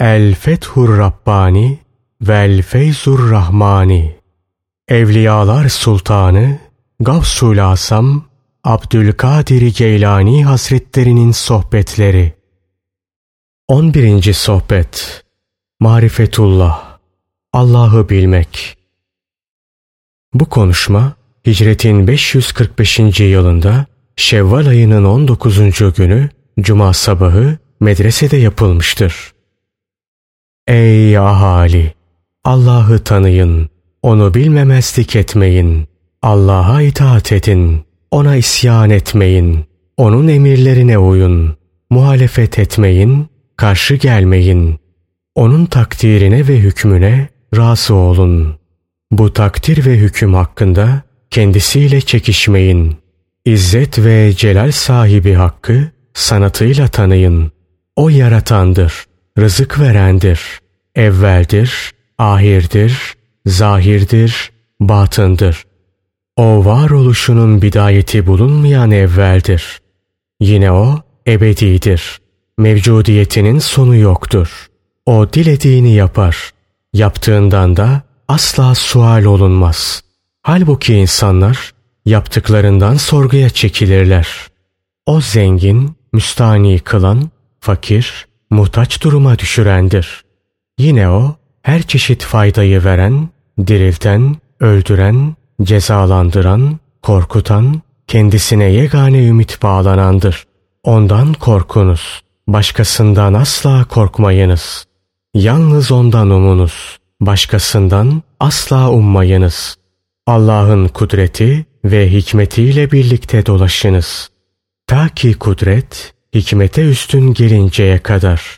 El Fethur Rabbani Vel Feyzur Rahmani Evliyalar Sultanı Gavsul Asam Abdülkadir Geylani Hazretlerinin Sohbetleri 11. Sohbet Marifetullah Allah'ı bilmek Bu konuşma Hicretin 545. yılında Şevval ayının 19. günü Cuma sabahı medresede yapılmıştır. Ey ahali! Allah'ı tanıyın, onu bilmemezlik etmeyin, Allah'a itaat edin, ona isyan etmeyin, onun emirlerine uyun, muhalefet etmeyin, karşı gelmeyin, onun takdirine ve hükmüne razı olun. Bu takdir ve hüküm hakkında kendisiyle çekişmeyin. İzzet ve celal sahibi hakkı sanatıyla tanıyın. O yaratandır, rızık verendir, evveldir, ahirdir, zahirdir, batındır. O varoluşunun bidayeti bulunmayan evveldir. Yine o ebedidir. Mevcudiyetinin sonu yoktur. O dilediğini yapar. Yaptığından da asla sual olunmaz. Halbuki insanlar yaptıklarından sorguya çekilirler. O zengin, müstani kılan, fakir, muhtaç duruma düşürendir. Yine o her çeşit faydayı veren, dirilten, öldüren, cezalandıran, korkutan, kendisine yegane ümit bağlanandır. Ondan korkunuz. Başkasından asla korkmayınız. Yalnız ondan umunuz. Başkasından asla ummayınız. Allah'ın kudreti ve hikmetiyle birlikte dolaşınız. Ta ki kudret, hikmete üstün gelinceye kadar.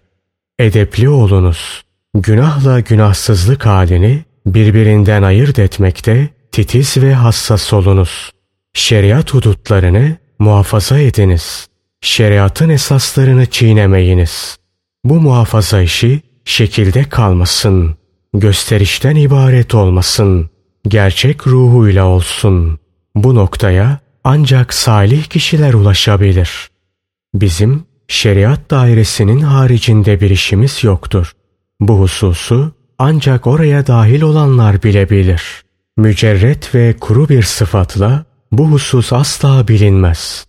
Edepli olunuz. Günahla günahsızlık halini birbirinden ayırt etmekte titiz ve hassas olunuz. Şeriat hudutlarını muhafaza ediniz. Şeriatın esaslarını çiğnemeyiniz. Bu muhafaza işi şekilde kalmasın. Gösterişten ibaret olmasın. Gerçek ruhuyla olsun. Bu noktaya ancak salih kişiler ulaşabilir. Bizim şeriat dairesinin haricinde bir işimiz yoktur. Bu hususu ancak oraya dahil olanlar bilebilir. Mücerret ve kuru bir sıfatla bu husus asla bilinmez.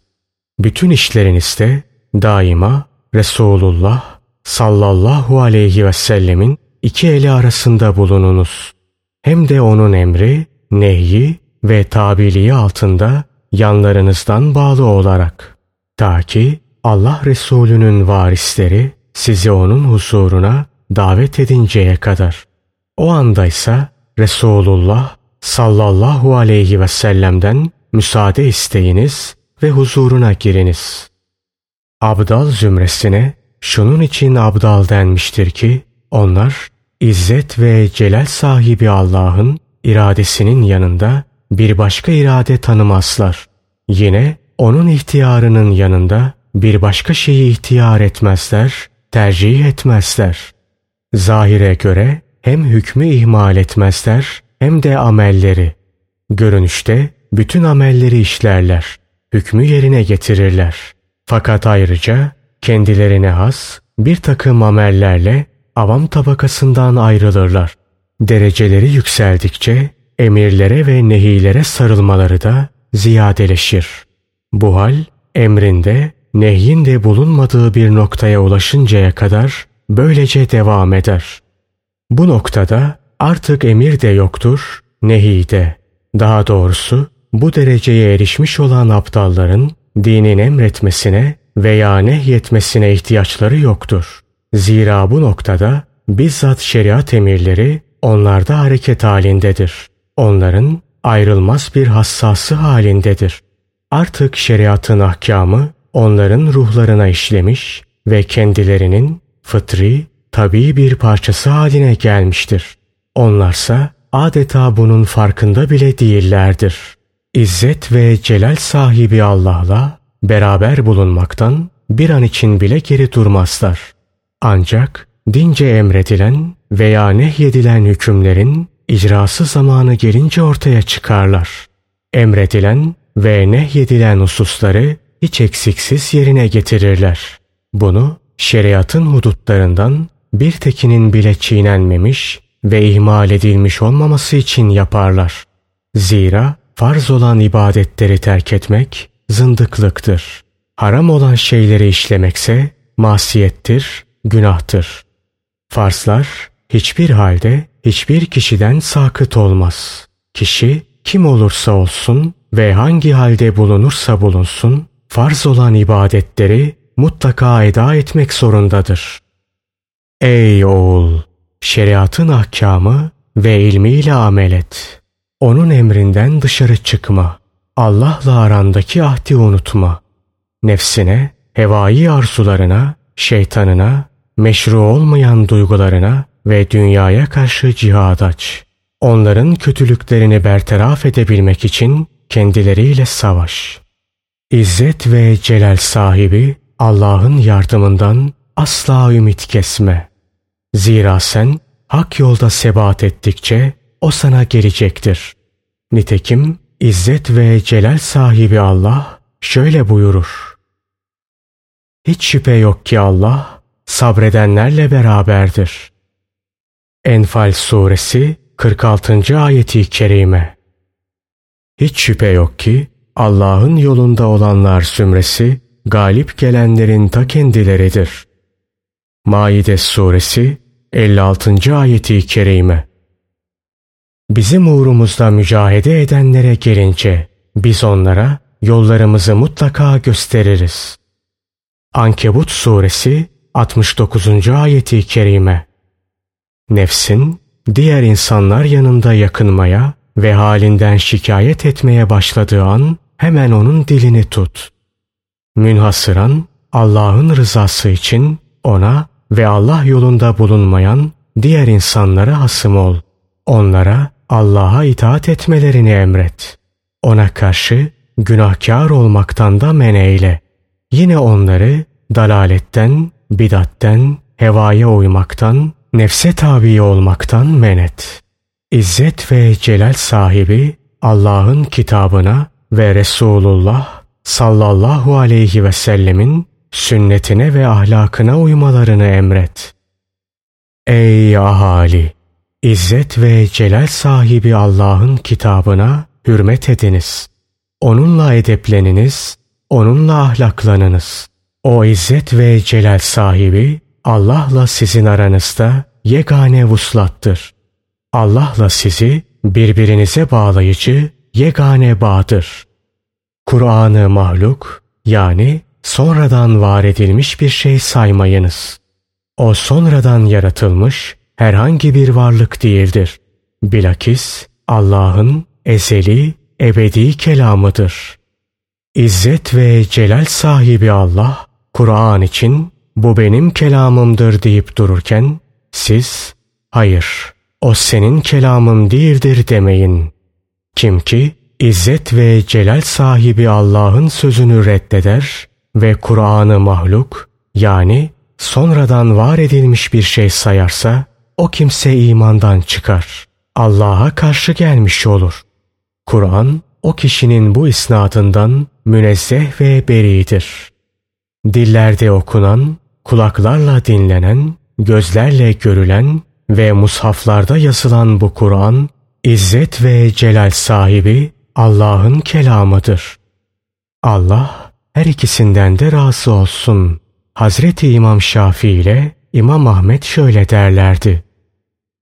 Bütün işlerinizde daima Resulullah sallallahu aleyhi ve sellemin iki eli arasında bulununuz. Hem de onun emri, nehyi ve tabiliği altında yanlarınızdan bağlı olarak. Ta ki Allah Resulü'nün varisleri sizi onun huzuruna davet edinceye kadar. O andaysa Resulullah sallallahu aleyhi ve sellem'den müsaade isteyiniz ve huzuruna giriniz. Abdal zümresine şunun için abdal denmiştir ki onlar İzzet ve celal sahibi Allah'ın iradesinin yanında bir başka irade tanımazlar. Yine onun ihtiyarının yanında bir başka şeyi ihtiyar etmezler, tercih etmezler. Zahire göre hem hükmü ihmal etmezler hem de amelleri. Görünüşte bütün amelleri işlerler, hükmü yerine getirirler. Fakat ayrıca kendilerine has bir takım amellerle avam tabakasından ayrılırlar. Dereceleri yükseldikçe emirlere ve nehilere sarılmaları da ziyadeleşir. Bu hal emrinde nehyin de bulunmadığı bir noktaya ulaşıncaya kadar böylece devam eder. Bu noktada artık emir de yoktur, nehi de. Daha doğrusu bu dereceye erişmiş olan aptalların dinin emretmesine veya nehyetmesine ihtiyaçları yoktur. Zira bu noktada bizzat şeriat emirleri onlarda hareket halindedir. Onların ayrılmaz bir hassası halindedir. Artık şeriatın ahkamı onların ruhlarına işlemiş ve kendilerinin fıtri, tabii bir parçası haline gelmiştir. Onlarsa adeta bunun farkında bile değillerdir. İzzet ve celal sahibi Allah'la beraber bulunmaktan bir an için bile geri durmazlar. Ancak dince emredilen veya nehyedilen hükümlerin icrası zamanı gelince ortaya çıkarlar. Emredilen ve nehyedilen hususları hiç eksiksiz yerine getirirler. Bunu şeriatın hudutlarından bir tekinin bile çiğnenmemiş ve ihmal edilmiş olmaması için yaparlar. Zira farz olan ibadetleri terk etmek zındıklıktır. Haram olan şeyleri işlemekse masiyettir, günahtır. Farslar hiçbir halde hiçbir kişiden sakıt olmaz. Kişi kim olursa olsun ve hangi halde bulunursa bulunsun farz olan ibadetleri mutlaka eda etmek zorundadır. Ey oğul! Şeriatın ahkamı ve ilmiyle amel et. Onun emrinden dışarı çıkma. Allah'la arandaki ahdi unutma. Nefsine, hevai arzularına, şeytanına, meşru olmayan duygularına ve dünyaya karşı cihad aç. Onların kötülüklerini bertaraf edebilmek için kendileriyle savaş. İzzet ve celal sahibi Allah'ın yardımından asla ümit kesme. Zira sen hak yolda sebat ettikçe o sana gelecektir. Nitekim İzzet ve celal sahibi Allah şöyle buyurur. Hiç şüphe yok ki Allah sabredenlerle beraberdir. Enfal suresi 46. ayeti kerime. Hiç şüphe yok ki Allah'ın yolunda olanlar zümresi galip gelenlerin ta kendileridir. Maide suresi 56. ayeti kerime. Bizim uğrumuzda mücahede edenlere gelince biz onlara yollarımızı mutlaka gösteririz. Ankebut suresi 69. ayeti kerime. Nefsin diğer insanlar yanında yakınmaya ve halinden şikayet etmeye başladığı an hemen onun dilini tut. Münhasıran Allah'ın rızası için ona ve Allah yolunda bulunmayan diğer insanlara hasım ol. Onlara Allah'a itaat etmelerini emret. Ona karşı günahkar olmaktan da men eyle. Yine onları dalaletten, bidatten, hevaya uymaktan, nefse tabi olmaktan men et. İzzet ve celal sahibi Allah'ın kitabına ve Resulullah sallallahu aleyhi ve sellemin sünnetine ve ahlakına uymalarını emret. Ey ahali! İzzet ve celal sahibi Allah'ın kitabına hürmet ediniz. Onunla edepleniniz, onunla ahlaklanınız. O izzet ve celal sahibi Allah'la sizin aranızda yegane vuslattır. Allah'la sizi birbirinize bağlayıcı yegane bağdır. Kur'an'ı mahluk yani sonradan var edilmiş bir şey saymayınız. O sonradan yaratılmış herhangi bir varlık değildir. Bilakis Allah'ın ezeli, ebedi kelamıdır. İzzet ve celal sahibi Allah, Kur'an için bu benim kelamımdır deyip dururken, siz, hayır, o senin kelamın değildir demeyin. Kim ki, İzzet ve celal sahibi Allah'ın sözünü reddeder ve Kur'an'ı mahluk, yani sonradan var edilmiş bir şey sayarsa, o kimse imandan çıkar. Allah'a karşı gelmiş olur. Kur'an o kişinin bu isnadından münezzeh ve beridir. Dillerde okunan, kulaklarla dinlenen, gözlerle görülen ve mushaflarda yazılan bu Kur'an, İzzet ve celal sahibi Allah'ın kelamıdır. Allah her ikisinden de razı olsun. Hazreti İmam Şafii ile İmam Ahmet şöyle derlerdi.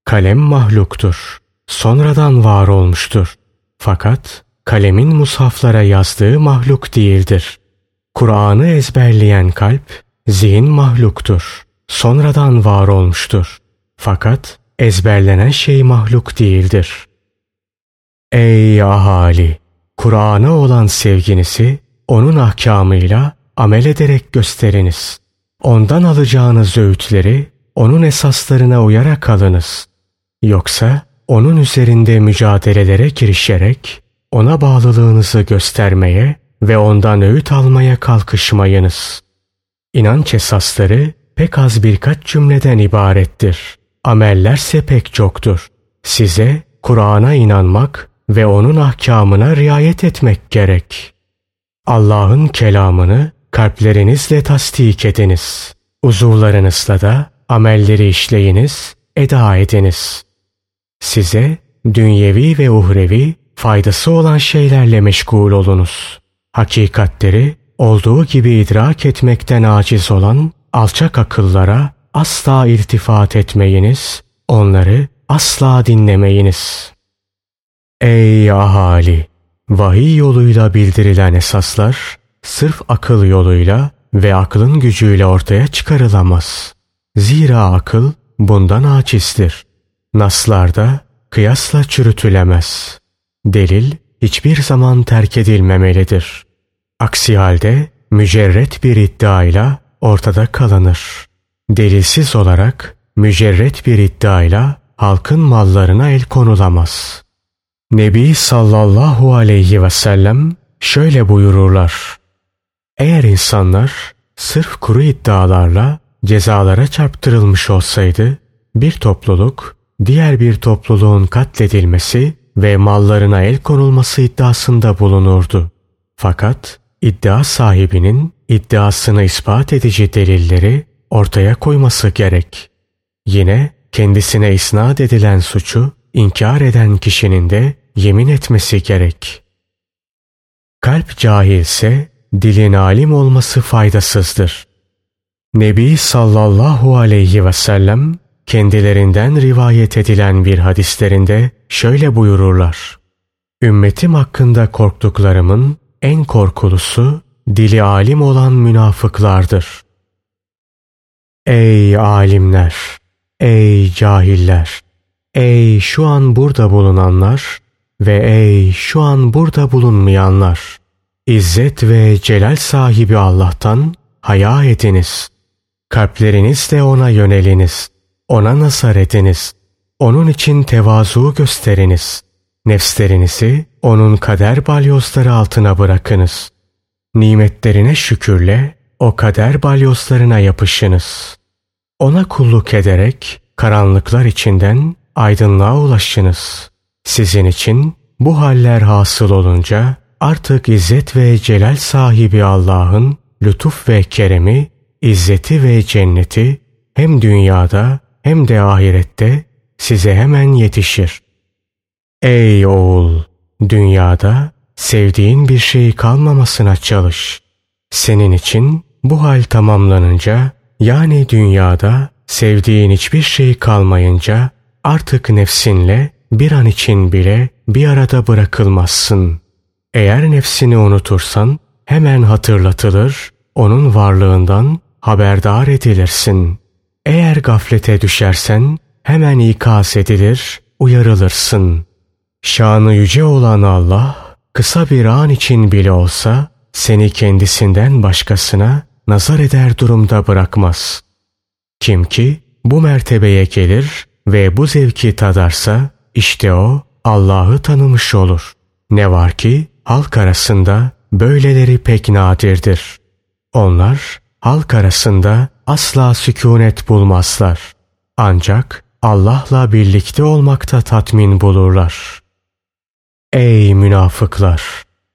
Kalem mahluktur. Sonradan var olmuştur. Fakat kalemin mushaflara yazdığı mahluk değildir. Kur'an'ı ezberleyen kalp, zihin mahluktur. Sonradan var olmuştur. Fakat ezberlenen şey mahluk değildir. Ey ahali! Kur'an'a olan sevginizi onun ahkamıyla amel ederek gösteriniz. Ondan alacağınız öğütleri onun esaslarına uyarak alınız. Yoksa onun üzerinde mücadelelere girişerek ona bağlılığınızı göstermeye ve ondan öğüt almaya kalkışmayınız. İnanç esasları pek az birkaç cümleden ibarettir. Amellerse pek çoktur. Size Kur'an'a inanmak ve onun ahkamına riayet etmek gerek. Allah'ın kelamını kalplerinizle tasdik ediniz. Uzuvlarınızla da amelleri işleyiniz, eda ediniz. Size dünyevi ve uhrevi faydası olan şeylerle meşgul olunuz. Hakikatleri olduğu gibi idrak etmekten aciz olan alçak akıllara asla iltifat etmeyiniz, onları asla dinlemeyiniz. Ey ahali! Vahiy yoluyla bildirilen esaslar, sırf akıl yoluyla ve aklın gücüyle ortaya çıkarılamaz. Zira akıl bundan acizdir. Naslarda kıyasla çürütülemez. Delil hiçbir zaman terk edilmemelidir. Aksi halde mücerret bir iddiayla ortada kalınır. Delilsiz olarak mücerret bir iddiayla halkın mallarına el konulamaz. Nebi sallallahu aleyhi ve sellem şöyle buyururlar. Eğer insanlar sırf kuru iddialarla cezalara çarptırılmış olsaydı, bir topluluk diğer bir topluluğun katledilmesi ve mallarına el konulması iddiasında bulunurdu. Fakat iddia sahibinin iddiasını ispat edici delilleri ortaya koyması gerek. Yine kendisine isnat edilen suçu inkar eden kişinin de yemin etmesi gerek. Kalp cahilse dilin alim olması faydasızdır. Nebi sallallahu aleyhi ve sellem kendilerinden rivayet edilen bir hadislerinde şöyle buyururlar. Ümmetim hakkında korktuklarımın en korkulusu dili alim olan münafıklardır. Ey alimler! Ey cahiller! Ey şu an burada bulunanlar ve ey şu an burada bulunmayanlar! İzzet ve celal sahibi Allah'tan haya ediniz. Kalplerinizle ona yöneliniz. Ona nazar ediniz. Onun için tevazu gösteriniz. Nefslerinizi onun kader balyozları altına bırakınız. Nimetlerine şükürle o kader balyozlarına yapışınız. Ona kulluk ederek karanlıklar içinden aydınlığa ulaşınız. Sizin için bu haller hasıl olunca artık izzet ve celal sahibi Allah'ın lütuf ve keremi, izzeti ve cenneti hem dünyada hem de ahirette size hemen yetişir. Ey oğul! Dünyada sevdiğin bir şey kalmamasına çalış. Senin için bu hal tamamlanınca yani dünyada sevdiğin hiçbir şey kalmayınca artık nefsinle bir an için bile bir arada bırakılmazsın. Eğer nefsini unutursan hemen hatırlatılır, onun varlığından haberdar edilirsin. Eğer gaflete düşersen hemen ikaz edilir, uyarılırsın. Şanı yüce olan Allah kısa bir an için bile olsa seni kendisinden başkasına nazar eder durumda bırakmaz. Kim ki bu mertebeye gelir ve bu zevki tadarsa işte o Allah'ı tanımış olur. Ne var ki halk arasında böyleleri pek nadirdir. Onlar halk arasında asla sükunet bulmazlar. Ancak Allah'la birlikte olmakta tatmin bulurlar. Ey münafıklar!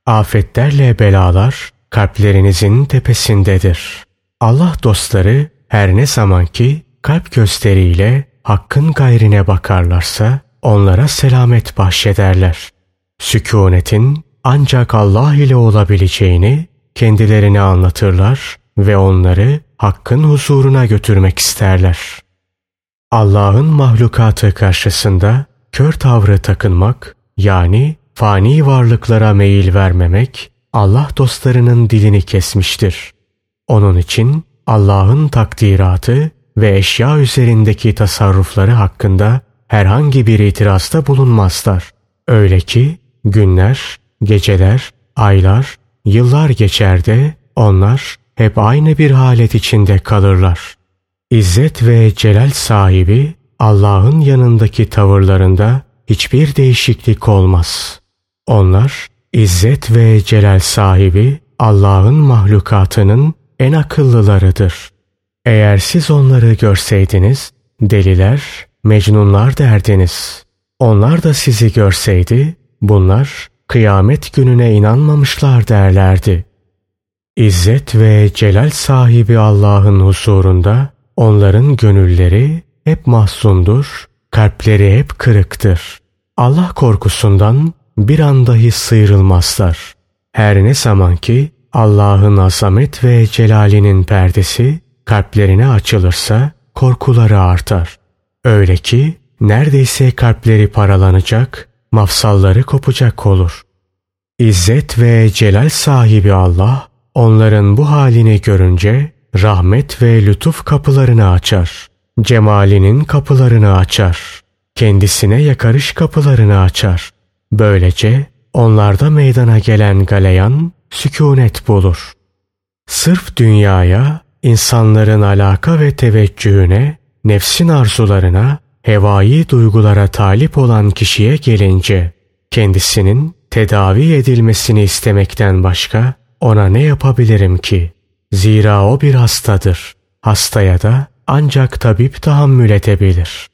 Afetlerle belalar kalplerinizin tepesindedir. Allah dostları her ne zaman ki kalp gösteriyle hakkın gayrine bakarlarsa onlara selamet bahşederler. Sükunetin ancak Allah ile olabileceğini kendilerine anlatırlar ve onları hakkın huzuruna götürmek isterler. Allah'ın mahlukatı karşısında kör tavrı takınmak yani fani varlıklara meyil vermemek Allah dostlarının dilini kesmiştir. Onun için Allah'ın takdiratı ve eşya üzerindeki tasarrufları hakkında herhangi bir itirazda bulunmazlar. Öyle ki günler, geceler, aylar, yıllar geçer de onlar hep aynı bir halet içinde kalırlar. İzzet ve celal sahibi Allah'ın yanındaki tavırlarında hiçbir değişiklik olmaz. Onlar İzzet ve celal sahibi Allah'ın mahlukatının en akıllılarıdır. Eğer siz onları görseydiniz, deliler, mecnunlar derdiniz. Onlar da sizi görseydi, bunlar kıyamet gününe inanmamışlar derlerdi. İzzet ve celal sahibi Allah'ın huzurunda onların gönülleri hep mahzundur, kalpleri hep kırıktır. Allah korkusundan bir an dahi sıyrılmazlar. Her ne zaman ki Allah'ın azamet ve celalinin perdesi kalplerine açılırsa korkuları artar. Öyle ki neredeyse kalpleri paralanacak, mafsalları kopacak olur. İzzet ve celal sahibi Allah onların bu halini görünce rahmet ve lütuf kapılarını açar. Cemalinin kapılarını açar. Kendisine yakarış kapılarını açar. Böylece onlarda meydana gelen galeyan sükunet bulur. Sırf dünyaya, insanların alaka ve teveccühüne, nefsin arzularına, hevai duygulara talip olan kişiye gelince, kendisinin tedavi edilmesini istemekten başka ona ne yapabilirim ki? Zira o bir hastadır. Hastaya da ancak tabip tahammül edebilir.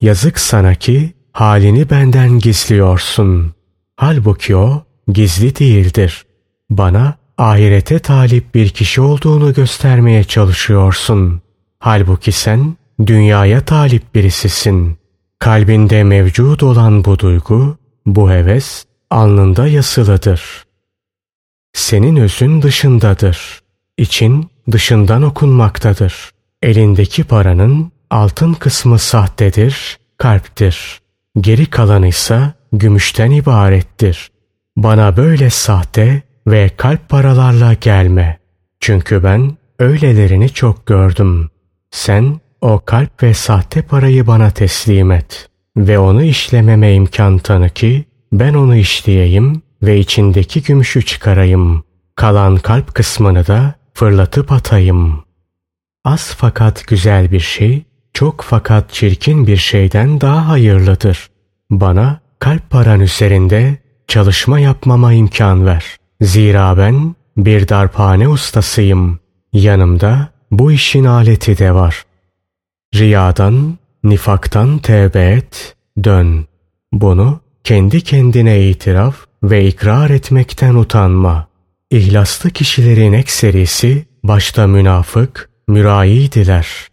Yazık sana ki halini benden gizliyorsun. Halbuki o gizli değildir. Bana ahirete talip bir kişi olduğunu göstermeye çalışıyorsun. Halbuki sen dünyaya talip birisisin. Kalbinde mevcut olan bu duygu, bu heves alnında yasılıdır. Senin özün dışındadır. İçin dışından okunmaktadır. Elindeki paranın altın kısmı sahtedir, kalptir. Geri kalanı ise gümüşten ibarettir. Bana böyle sahte ve kalp paralarla gelme. Çünkü ben öylelerini çok gördüm. Sen o kalp ve sahte parayı bana teslim et ve onu işlememe imkan tanı ki ben onu işleyeyim ve içindeki gümüşü çıkarayım. Kalan kalp kısmını da fırlatıp atayım. Az fakat güzel bir şey, çok fakat çirkin bir şeyden daha hayırlıdır. Bana kalp paran üzerinde çalışma yapmama imkan ver. Zira ben bir darphane ustasıyım. Yanımda bu işin aleti de var. Riyadan, nifaktan tevbe et, dön. Bunu kendi kendine itiraf ve ikrar etmekten utanma. İhlaslı kişilerin ekserisi başta münafık, müraidiler.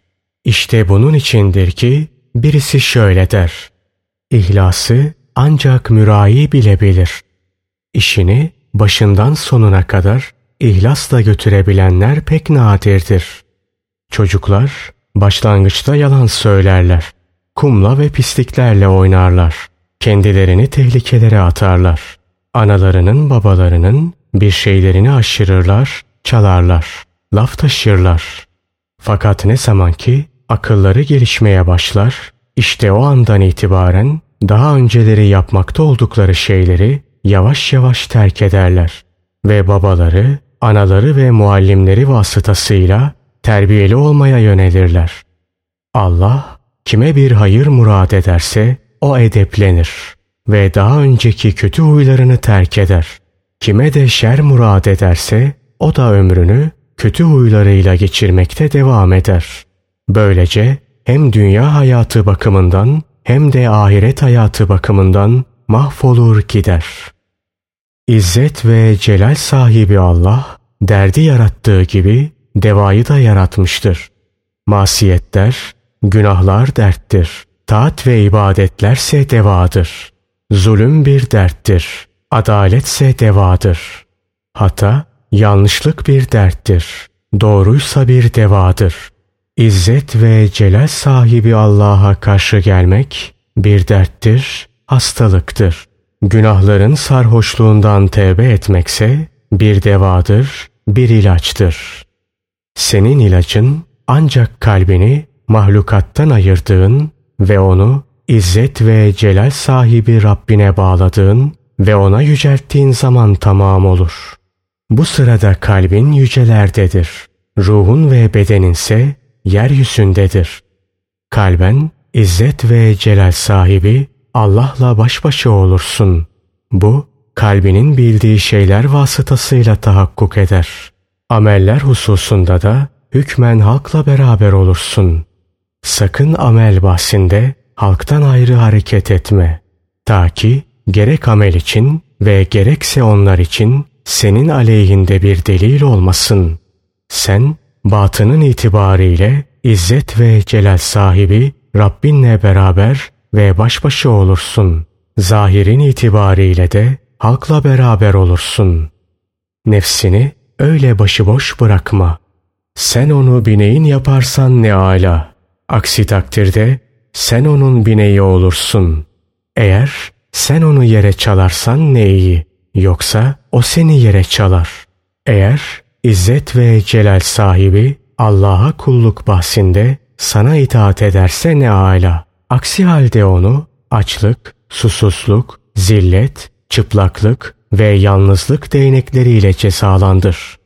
İşte bunun içindir ki birisi şöyle der. İhlası ancak mürai bilebilir. İşini başından sonuna kadar ihlasla götürebilenler pek nadirdir. Çocuklar başlangıçta yalan söylerler. Kumla ve pisliklerle oynarlar. Kendilerini tehlikelere atarlar. Analarının babalarının bir şeylerini aşırırlar, çalarlar, laf taşırlar. Fakat ne zaman ki akılları gelişmeye başlar, işte o andan itibaren daha önceleri yapmakta oldukları şeyleri yavaş yavaş terk ederler ve babaları, anaları ve muallimleri vasıtasıyla terbiyeli olmaya yönelirler. Allah kime bir hayır murad ederse o edeplenir ve daha önceki kötü huylarını terk eder. Kime de şer murad ederse o da ömrünü kötü huylarıyla geçirmekte devam eder. Böylece hem dünya hayatı bakımından hem de ahiret hayatı bakımından mahvolur gider. İzzet ve celal sahibi Allah derdi yarattığı gibi devayı da yaratmıştır. Masiyetler, günahlar derttir. Taat ve ibadetlerse devadır. Zulüm bir derttir. Adaletse devadır. Hata, yanlışlık bir derttir. Doğruysa bir devadır. İzzet ve celal sahibi Allah'a karşı gelmek bir derttir, hastalıktır. Günahların sarhoşluğundan tevbe etmekse bir devadır, bir ilaçtır. Senin ilacın ancak kalbini mahlukattan ayırdığın ve onu izzet ve celal sahibi Rabbine bağladığın ve ona yücelttiğin zaman tamam olur. Bu sırada kalbin yücelerdedir. Ruhun ve bedeninse yeryüzündedir. Kalben izzet ve celal sahibi Allah'la baş başa olursun. Bu kalbinin bildiği şeyler vasıtasıyla tahakkuk eder. Ameller hususunda da hükmen halkla beraber olursun. Sakın amel bahsinde halktan ayrı hareket etme. Ta ki gerek amel için ve gerekse onlar için senin aleyhinde bir delil olmasın. Sen batının itibariyle İzzet ve celal sahibi Rabbinle beraber ve baş başa olursun. Zahirin itibariyle de halkla beraber olursun. Nefsini öyle başıboş bırakma. Sen onu bineğin yaparsan ne ala. Aksi takdirde sen onun bineği olursun. Eğer sen onu yere çalarsan ne iyi. Yoksa o seni yere çalar. Eğer İzzet ve celal sahibi Allah'a kulluk bahsinde sana itaat ederse ne ala. Aksi halde onu açlık, susuzluk, zillet, çıplaklık ve yalnızlık değnekleriyle cezalandır.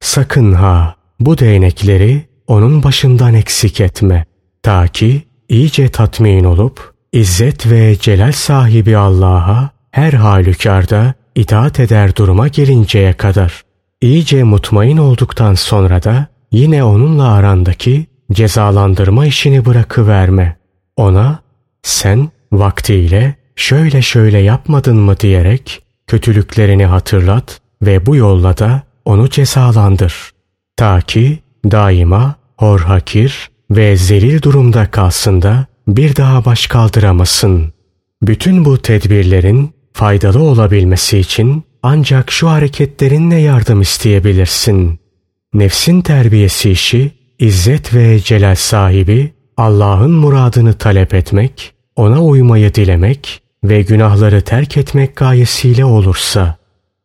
Sakın ha bu değnekleri onun başından eksik etme. Ta ki iyice tatmin olup İzzet ve celal sahibi Allah'a her halükarda itaat eder duruma gelinceye kadar. İyice mutmain olduktan sonra da yine onunla arandaki cezalandırma işini bırakıverme. Ona sen vaktiyle şöyle şöyle yapmadın mı diyerek kötülüklerini hatırlat ve bu yolla da onu cezalandır. Ta ki daima hor hakir ve zelil durumda kalsın da bir daha baş kaldıramasın. Bütün bu tedbirlerin faydalı olabilmesi için ancak şu hareketlerinle yardım isteyebilirsin. Nefsin terbiyesi işi, izzet ve celal sahibi Allah'ın muradını talep etmek, ona uymayı dilemek ve günahları terk etmek gayesiyle olursa,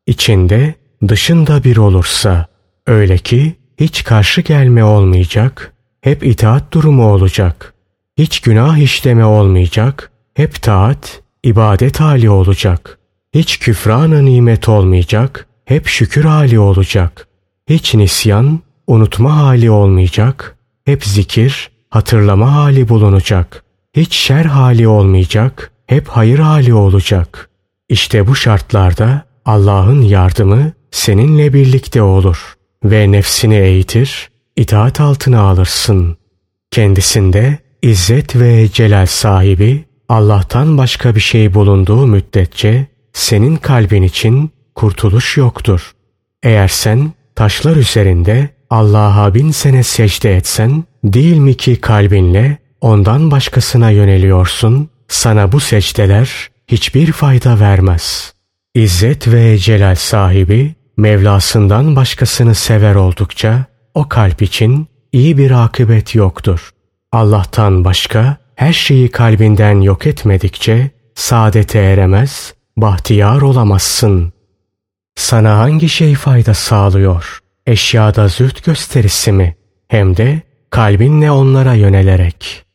içinde dışında bir olursa, öyle ki hiç karşı gelme olmayacak, hep itaat durumu olacak. Hiç günah işleme olmayacak, hep taat, ibadet hali olacak. Hiç küfrana nimet olmayacak, hep şükür hali olacak. Hiç nisyan, unutma hali olmayacak, hep zikir, hatırlama hali bulunacak. Hiç şer hali olmayacak, hep hayır hali olacak. İşte bu şartlarda Allah'ın yardımı seninle birlikte olur ve nefsini eğitir, itaat altına alırsın. Kendisinde İzzet ve celal sahibi Allah'tan başka bir şey bulunduğu müddetçe senin kalbin için kurtuluş yoktur. Eğer sen taşlar üzerinde Allah'a bin sene secde etsen değil mi ki kalbinle ondan başkasına yöneliyorsun, sana bu secdeler hiçbir fayda vermez. İzzet ve celal sahibi Mevlasından başkasını sever oldukça o kalp için iyi bir akıbet yoktur. Allah'tan başka her şeyi kalbinden yok etmedikçe saadete eremez, bahtiyar olamazsın. Sana hangi şey fayda sağlıyor? Eşyada züht gösterisi mi? Hem de kalbinle onlara yönelerek.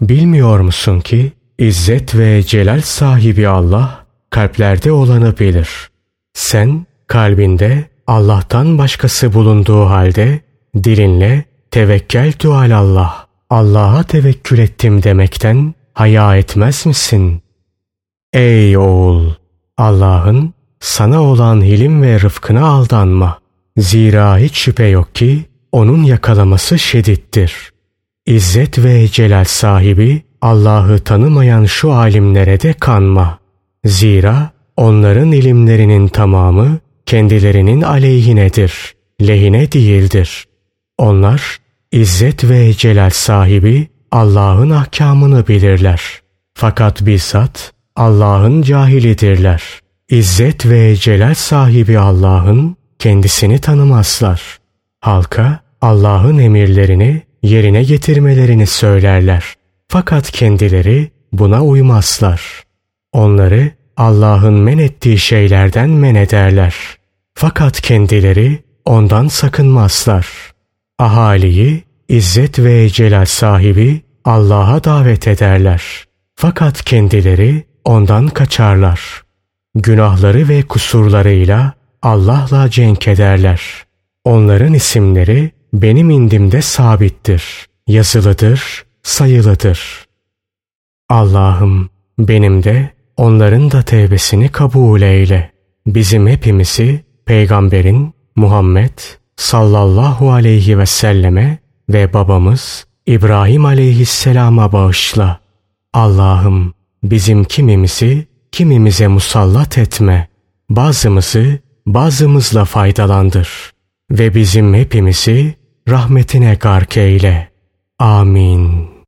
Bilmiyor musun ki İzzet ve celal sahibi Allah kalplerde olanı bilir. Sen kalbinde Allah'tan başkası bulunduğu halde dilinle tevekkel Allah Allah'a tevekkül ettim demekten haya etmez misin? Ey oğul! Allah'ın sana olan hilim ve rıfkına aldanma. Zira hiç şüphe yok ki onun yakalaması şedittir. İzzet ve celal sahibi Allah'ı tanımayan şu alimlere de kanma. Zira onların ilimlerinin tamamı kendilerinin aleyhinedir, lehine değildir. Onlar İzzet ve celal sahibi Allah'ın ahkamını bilirler. Fakat bizzat Allah'ın cahilidirler. İzzet ve celal sahibi Allah'ın kendisini tanımazlar. Halka Allah'ın emirlerini yerine getirmelerini söylerler. Fakat kendileri buna uymazlar. Onları Allah'ın men ettiği şeylerden men ederler. Fakat kendileri ondan sakınmazlar. Ahaliyi İzzet ve celal sahibi Allah'a davet ederler. Fakat kendileri ondan kaçarlar. Günahları ve kusurlarıyla Allah'la cenk ederler. Onların isimleri benim indimde sabittir, yazılıdır, sayılıdır. Allah'ım benim de onların da tevbesini kabul eyle. Bizim hepimizi peygamberin Muhammed sallallahu aleyhi ve selleme ve babamız İbrahim aleyhisselama bağışla. Allah'ım bizim kimimizi kimimize musallat etme. Bazımızı bazımızla faydalandır. Ve bizim hepimizi rahmetine gark eyle. Amin.